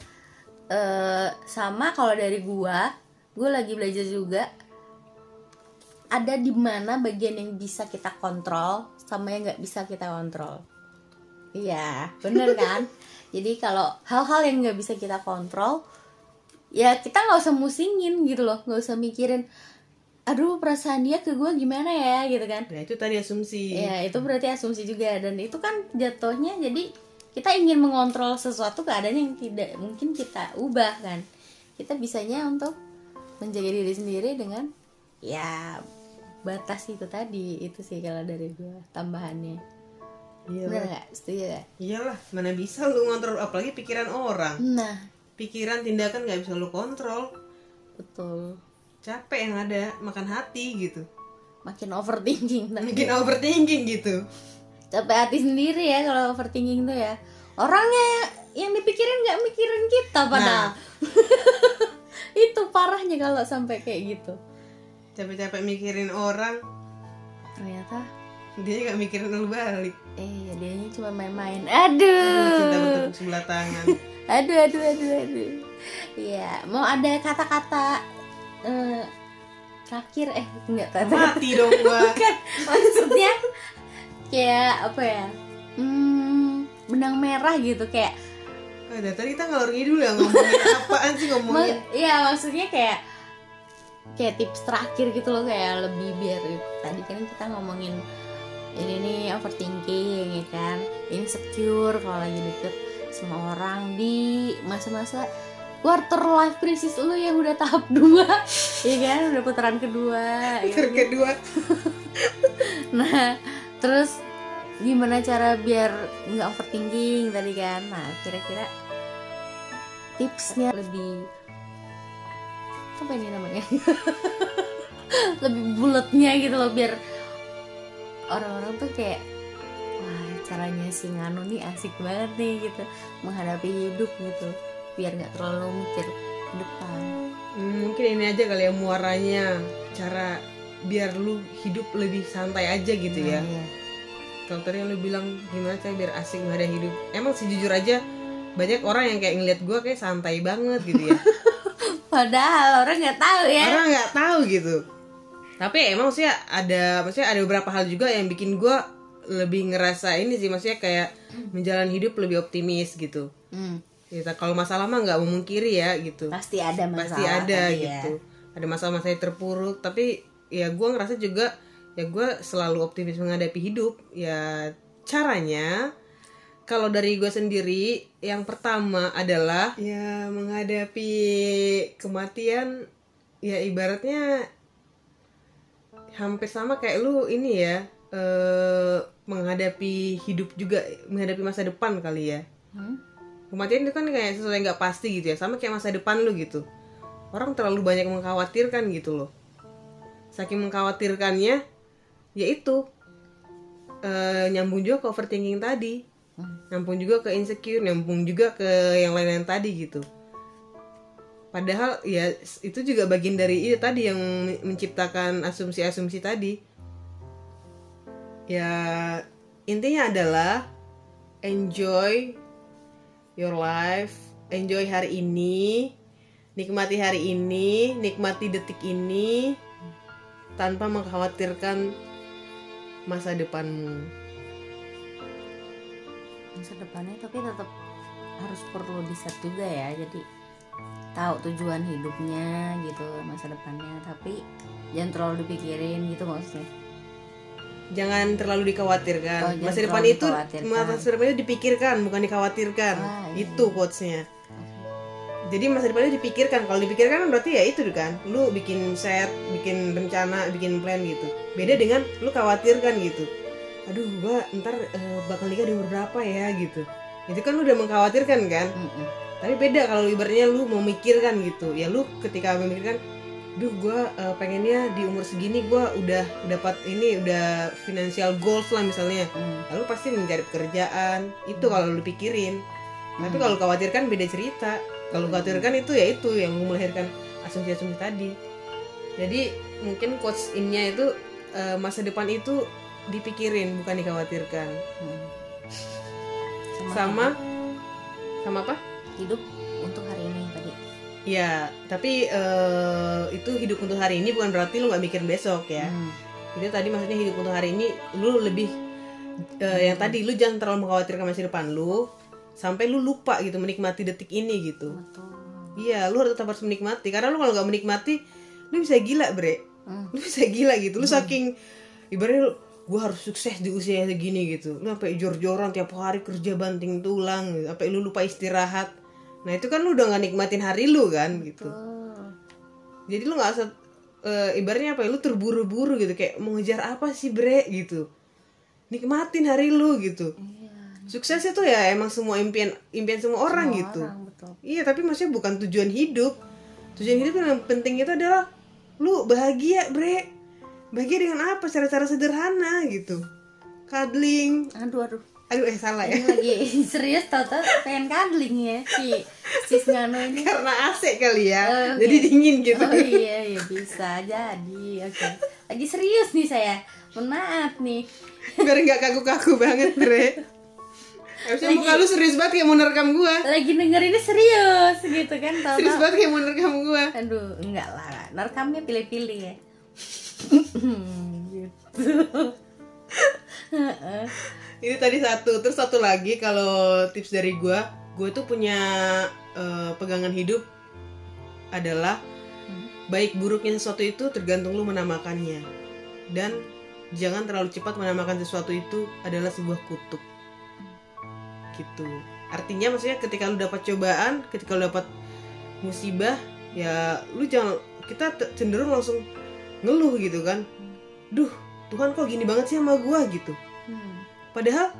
Eh sama kalau dari gua gue lagi belajar juga ada di mana bagian yang bisa kita kontrol sama yang nggak bisa kita kontrol. Iya bener kan? Jadi kalau hal-hal yang nggak bisa kita kontrol ya kita nggak usah musingin gitu loh nggak usah mikirin aduh perasaan dia ke gue gimana ya? gitu kan. Nah itu tadi asumsi. Ya itu berarti asumsi juga. Dan itu kan jatuhnya jadi kita ingin mengontrol sesuatu keadaan yang tidak mungkin kita ubah kan. Kita bisanya untuk menjaga diri sendiri dengan ya batas itu tadi itu sih kalau dari gue tambahannya. Iya setuju gak? iyalah mana bisa lu ngontrol apalagi pikiran orang. Nah. Pikiran tindakan nggak bisa lu kontrol. Betul. Capek yang ada makan hati gitu. Makin overthinking tapi bikin overthinking gitu. Capek hati sendiri ya kalau overthinking tuh ya. Orangnya yang dipikirin nggak mikirin kita padahal. Itu parahnya kalau sampai kayak gitu capek-capek mikirin orang. Ternyata dia nggak mikirin lu balik. Eh dia cuma main-main. Aduh. Cinta bertepuk sebelah tangan. Aduh aduh aduh aduh. Iya mau ada kata-kata eh, terakhir eh enggak tadi mati dong gua. Bukan maksudnya kayak apa ya hmm, benang merah gitu kayak dari tadi kita ngalor ngidul ya ngomongin apaan sih ngomongin Iya maksudnya kayak kayak tips terakhir gitu loh kayak lebih biar tadi kan kita ngomongin ini nih overthinking ya kan? Insecure kalau lagi deket sama orang di masa-masa quarter life crisis lu yang udah tahap 2 ya kan? Udah putaran kedua ya kan? kedua. Nah terus gimana cara biar nggak overthinking tadi kan? Nah kira-kira tipsnya lebih apa ini namanya. Lebih bulatnya gitu loh biar orang-orang tuh kayak wah caranya si Nganu nih asik banget nih gitu. Menghadapi hidup gitu biar nggak terlalu mikir ke depan. Hmm, mungkin ini aja kali ya muaranya cara biar lu hidup lebih santai aja gitu ya. Iya. kalau tadi yang lu bilang gimana cara biar asik nggak ada hidup? Emang sih jujur aja banyak orang yang kayak ngeliat gue kayak santai banget gitu ya padahal orang nggak tahu ya. Orang nggak tahu gitu. Tapi emang sih ada maksudnya ada beberapa hal juga yang bikin gue lebih ngerasa ini sih maksudnya kayak menjalani hidup lebih optimis gitu. Hmm, kita kalau masalah mah nggak memungkiri ya gitu. Pasti ada masalah pasti ada tadi ya. gitu. Ada masalah-masalah yang terpuruk tapi ya gue ngerasa juga ya gue selalu optimis menghadapi hidup. Ya caranya kalau dari gue sendiri yang pertama adalah ya menghadapi kematian ya ibaratnya hampir sama kayak lu ini ya eh, menghadapi hidup juga menghadapi masa depan kali ya. Hmm? kematian itu kan kayak sesuatu yang nggak pasti gitu ya sama kayak masa depan lu gitu. Orang terlalu banyak mengkhawatirkan gitu loh. Saking mengkhawatirkannya ya itu eh, nyambung juga ke overthinking tadi nyambung juga ke insecure nyambung juga ke yang lain-lain tadi gitu padahal ya itu juga bagian dari itu tadi yang menciptakan asumsi-asumsi tadi ya intinya adalah enjoy your life, enjoy hari ini, nikmati hari ini, nikmati detik ini tanpa mengkhawatirkan masa depanmu. Masa depannya tapi tetap harus perlu di set juga ya jadi tahu tujuan hidupnya gitu masa depannya tapi jangan terlalu dipikirin gitu maksudnya Jangan terlalu dikhawatirkan. Oh, masa depan itu masa depan itu dipikirkan, bukan dikhawatirkan. Ah, iya. Itu quotesnya. Jadi masa depannya dipikirkan. Kalau dipikirkan kan berarti ya itu kan. Lu bikin set, bikin rencana, bikin plan gitu. Beda dengan lu khawatirkan gitu. Aduh, gua ntar eh, bakal nikah di umur berapa ya gitu. Itu kan lu udah mengkhawatirkan kan. Mm-mm. Tapi beda kalau ibaratnya lu memikirkan gitu. Ya lu ketika memikirkan, duh gua eh, pengennya di umur segini gua udah dapat ini udah financial goals lah misalnya. Hmm. Lalu pasti mencari pekerjaan. Itu kalau lu pikirin. Tapi kalau khawatirkan beda cerita. Kalau khawatirkan itu ya itu yang melahirkan asumsi-asumsi tadi. Jadi mungkin quotes innya itu eh, masa depan itu dipikirin bukan dikhawatirkan. Hmm. Sama sama apa? hidup untuk hari ini tadi Ya, tapi eh, itu hidup untuk hari ini bukan berarti lu nggak mikir besok ya. Hmm. Itu tadi maksudnya hidup untuk hari ini lu lebih eh, yang tadi lu jangan terlalu mengkhawatirkan masa depan lu sampai lu lupa gitu menikmati detik ini gitu. Betul. Iya, lu harus tetap harus menikmati karena lu kalau nggak menikmati lu bisa gila, Bre. Hmm. Lu bisa gila gitu. Lu saking ibaratnya gue harus sukses di usia segini gitu. Lu sampai jor-joran tiap hari kerja banting tulang, gitu. sampai lu lupa istirahat. Nah, itu kan lu udah gak nikmatin hari lu kan gitu. Jadi lu nggak usah eh, ibaratnya apa ya lu terburu-buru gitu kayak mau ngejar apa sih, Bre gitu. Nikmatin hari lu gitu. Iya. Sukses itu ya emang semua impian impian semua orang Semua gitu. orang, betul. Iya, tapi maksudnya bukan tujuan hidup. Tujuan hidup yang penting itu adalah lu bahagia, Bre. Bahagia dengan apa? Cara-cara sederhana gitu. Cuddling. Aduh aduh. Aduh, eh salah ya. Ini lagi serius tau pengen cuddling ya si sis Ngano ini. Karena AC kali ya. Oh, oke. Jadi dingin gitu. Oh iya iya bisa jadi. Oke. Lagi serius nih saya. Maaf nih. Biar nggak kaku-kaku banget, Bre. Harusnya muka lu serius banget kayak mau nerekam gua. Lagi denger ini serius gitu kan tau Serius banget kayak mau nerekam gua. Aduh enggak lah. Nerekamnya pilih-pilih ya. Gitu. Ini tadi satu, terus satu lagi kalau tips dari gua, gue tuh punya eh, pegangan hidup adalah baik buruknya sesuatu itu tergantung lu menamakannya. Dan jangan terlalu cepat menamakan sesuatu itu adalah sebuah kutuk. Gitu. Artinya maksudnya ketika lu dapat cobaan, ketika lu dapat musibah, ya lu jangan kita cenderung langsung ngeluh gitu kan. Duh, Tuhan kok gini banget sih sama gua gitu. Hmm. Padahal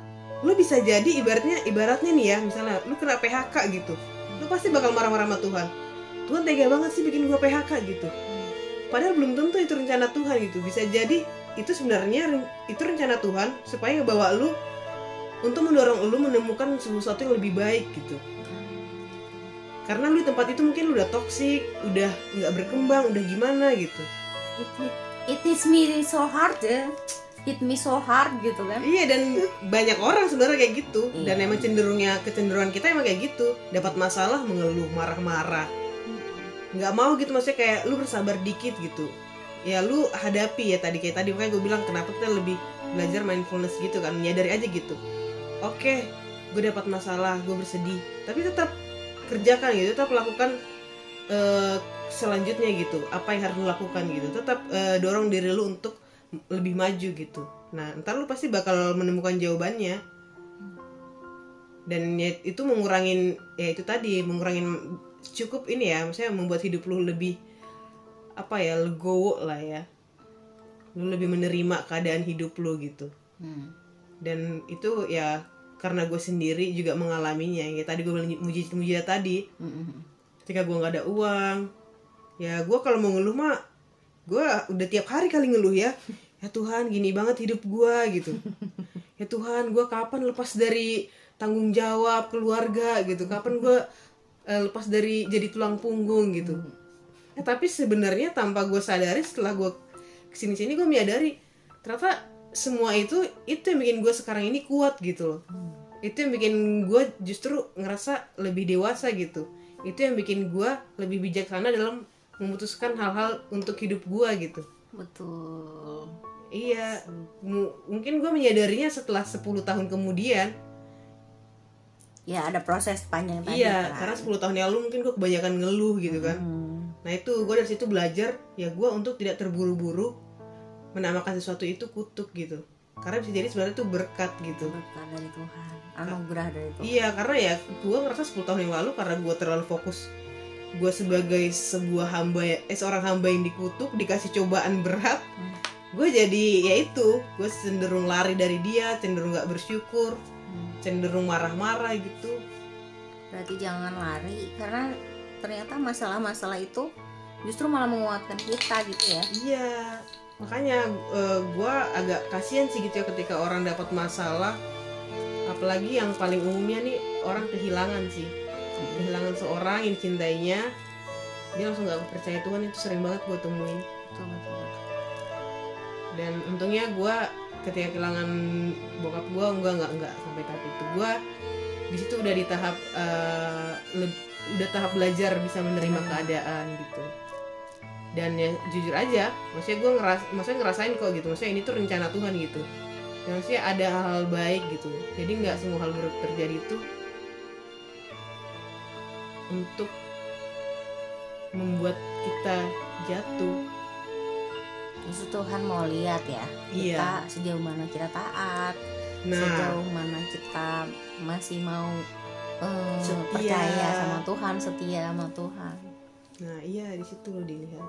lu bisa jadi ibaratnya ibaratnya nih ya, misalnya lu kena PHK gitu. Lu pasti bakal marah-marah sama Tuhan. Tuhan tega banget sih bikin gua PHK gitu. Padahal belum tentu itu rencana Tuhan gitu. Bisa jadi itu sebenarnya itu rencana Tuhan supaya ngebawa lu untuk mendorong lu menemukan sesuatu yang lebih baik gitu. Karena lu di tempat itu mungkin lu udah toksik, udah nggak berkembang, udah gimana gitu. Hit. it is me so hard ya hit me so hard gitu kan. Iya dan banyak orang sebenarnya kayak gitu. Iya. dan emang cenderungnya kecenderungan kita emang kayak gitu. Dapat masalah mengeluh marah-marah. Nggak mau gitu maksudnya kayak lu bersabar dikit gitu. Ya lu hadapi ya tadi kayak tadi makanya gue bilang kenapa kita lebih belajar mindfulness gitu kan? Menyadari aja gitu. Oke gue dapat masalah gue bersedih. Tapi tetap kerjakan gitu tetap lakukan eh, selanjutnya gitu apa yang harus lu lakukan gitu. Tetap eh, dorong diri lu untuk lebih maju gitu. Nah ntar lu pasti bakal menemukan jawabannya. Dan ya, itu mengurangin ya itu tadi mengurangin cukup ini ya maksudnya membuat hidup lu lebih apa ya legowo lah ya. Lu lebih menerima keadaan hidup lu gitu. Hmm. dan itu ya karena gue sendiri juga mengalaminya. Ya tadi gue bilang muji muji tadi. Mm-mm. Ketika gue nggak ada uang. Ya gue kalau mau ngeluh mah gue udah tiap hari kali ngeluh ya. Ya Tuhan gini banget hidup gue gitu. Ya Tuhan gue kapan lepas dari tanggung jawab keluarga gitu. Kapan gue eh, lepas dari jadi tulang punggung gitu. Ya, tapi sebenarnya tanpa gue sadari setelah gue ke sini sini gue menyadari ternyata semua itu itu yang bikin gue sekarang ini kuat gitu loh. Itu yang bikin gue justru ngerasa lebih dewasa gitu itu yang bikin gue lebih bijaksana dalam memutuskan hal-hal untuk hidup gue gitu. Betul. Iya mu- mungkin gue menyadarinya setelah 10 tahun kemudian. Ya ada proses panjang tadi iya kan. karena 10 tahun yang lalu mungkin gue kebanyakan ngeluh gitu kan. Hmm. nah itu gue dari situ belajar ya gue untuk tidak terburu-buru menamakan sesuatu itu kutuk gitu karena bisa jadi sebenarnya itu berkat gitu. Berkat dari Tuhan anugerah dari Tuhan. Iya karena ya gue ngerasa 10 tahun yang lalu karena gue terlalu fokus gue sebagai sebuah hamba ya- eh seorang hamba yang dikutuk dikasih cobaan berat Hmm. gue jadi ya itu gue cenderung lari dari dia cenderung nggak bersyukur Hmm. cenderung marah-marah gitu. Berarti jangan lari karena ternyata masalah-masalah itu justru malah menguatkan kita gitu ya. Iya makanya gue agak kasihan sih gitu ya ketika orang dapat masalah. Apalagi yang paling umumnya nih orang kehilangan sih. Kehilangan seorang yang dicintainya dia langsung nggak percaya Tuhan itu sering banget gue temuin. Dan untungnya gue ketika kehilangan bokap gue enggak enggak enggak sampai tahap itu. Gue di situ udah di tahap eh, le- udah tahap belajar bisa menerima Hmm. keadaan gitu dan ya jujur aja maksudnya gue ngeras maksudnya ngerasain kok gitu. Maksudnya ini tuh rencana Tuhan gitu. Dan maksudnya ada hal-hal baik gitu. Jadi nggak semua hal buruk terjadi itu untuk membuat kita jatuh. Justru Tuhan mau lihat ya Iya. kita sejauh mana kita taat nah. sejauh mana kita masih mau Setia. percaya sama Tuhan setia sama Tuhan. Nah iya di situ loh dilihat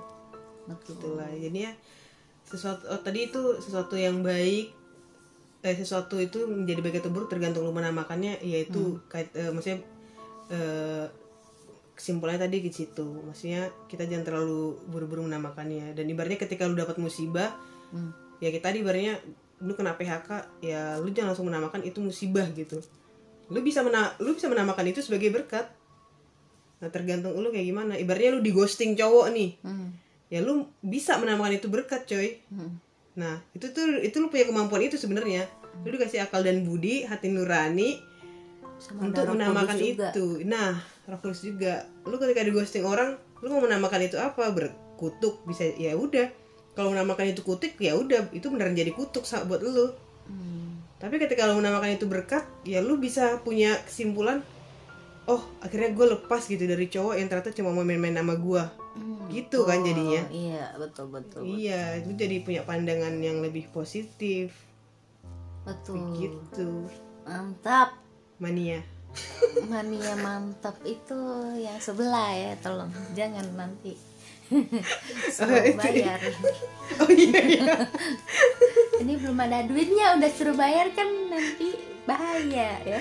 betul. Itulah jadi ya sesuatu oh, tadi itu sesuatu yang baik eh sesuatu itu menjadi baik atau buruk tergantung lu menamakannya yaitu kait eh, maksudnya eh, kesimpulannya tadi ke situ. Maksudnya kita jangan terlalu buru-buru menamakannya. Dan ibaratnya ketika lu dapat musibah Hmm. ya kita tadi ibaratnya lu kena PHK ya lu jangan langsung menamakan itu musibah gitu. Lu bisa mena lu bisa menamakan itu sebagai berkat. Nah tergantung lu kayak gimana. Ibaratnya lu di ghosting cowok nih. Hmm. Ya lu bisa menamakan itu berkat coy. Hmm. nah itu tuh itu lu punya kemampuan itu sebenarnya. Lu dikasih akal dan budi hati nurani sama untuk menamakan juga. itu. Nah roh kudus juga. Lu ketika di ghosting orang lu mau menamakan itu apa? Berkutuk bisa ya udah. Kalau menamakan itu kutik ya udah. Itu beneran jadi kutuk buat lu. Hmm. tapi ketika lu menamakan itu berkat ya lu bisa punya kesimpulan oh akhirnya gue lepas gitu dari cowok yang ternyata cuma mau main-main sama gue Hmm. gitu kan Oh, jadinya. iya betul betul Iya, itu jadi punya pandangan yang lebih positif. Betul. Gitu. mantap. Mania. mania mantap itu yang sebelah ya tolong. Jangan nanti. Suruh itu- bayar. Oh iya iya. ini belum ada duitnya udah suruh bayar kan nanti bahaya ya.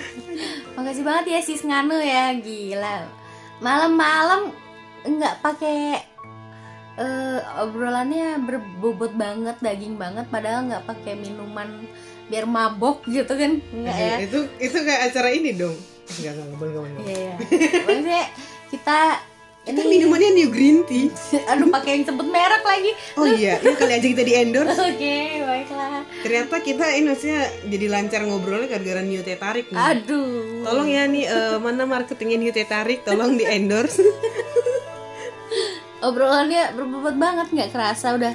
Makasih banget ya sis nganu ya. Gila. Malam-malam nggak pakai eh, obrolannya berbobot banget daging banget padahal nggak pakai minuman biar mabok gitu kan enggak ya itu itu kayak acara ini dong. Enggak enggak boleh enggak boleh. Iya, iya. Maksudnya kita Kita minumannya New Green Tea. aduh pakai yang sebut merek lagi Oh iya, ya kali aja kita di endorse. oke baiklah Ternyata kita ini maksudnya jadi lancar ngobrolnya gara-gara New Teh Tarik nih. aduh Tolong ya nih eh, mana marketingnya New Teh Tarik, tolong di endorse. Obrolannya berbobot banget nggak kerasa udah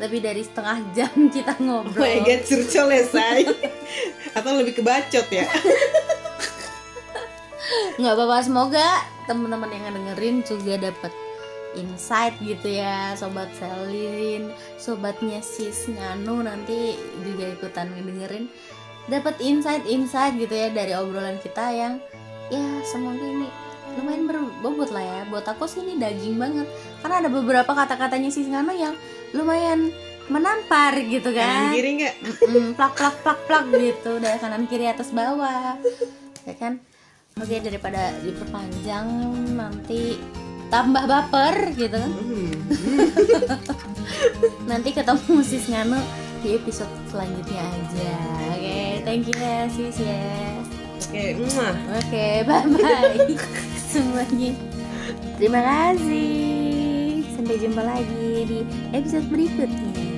lebih dari setengah jam kita Oh ngobrol my god, curcol ya say. Atau lebih kebacot ya. nggak apa-apa semoga teman-teman yang dengerin juga dapat insight gitu ya sobat Selin sobatnya sis Nganu nanti juga ikutan dengerin dapat insight-insight gitu ya dari obrolan kita yang ya semoga ini lumayan berbobot lah ya. Buat aku sih ini daging banget. Karena ada beberapa kata-katanya sis Nganu yang lumayan menampar gitu Kanan kan kiri nggak? Plak plak plak plak gitu. Dari kanan kiri atas bawah. Ya kan? Oke daripada diperpanjang nanti tambah baper gitu. Kan nanti ketemu sis Nganu di episode selanjutnya aja. Oke thank you ya sis ya Oke, muah. oke bye bye semuanya. Terima kasih. Sampai jumpa lagi di episode berikutnya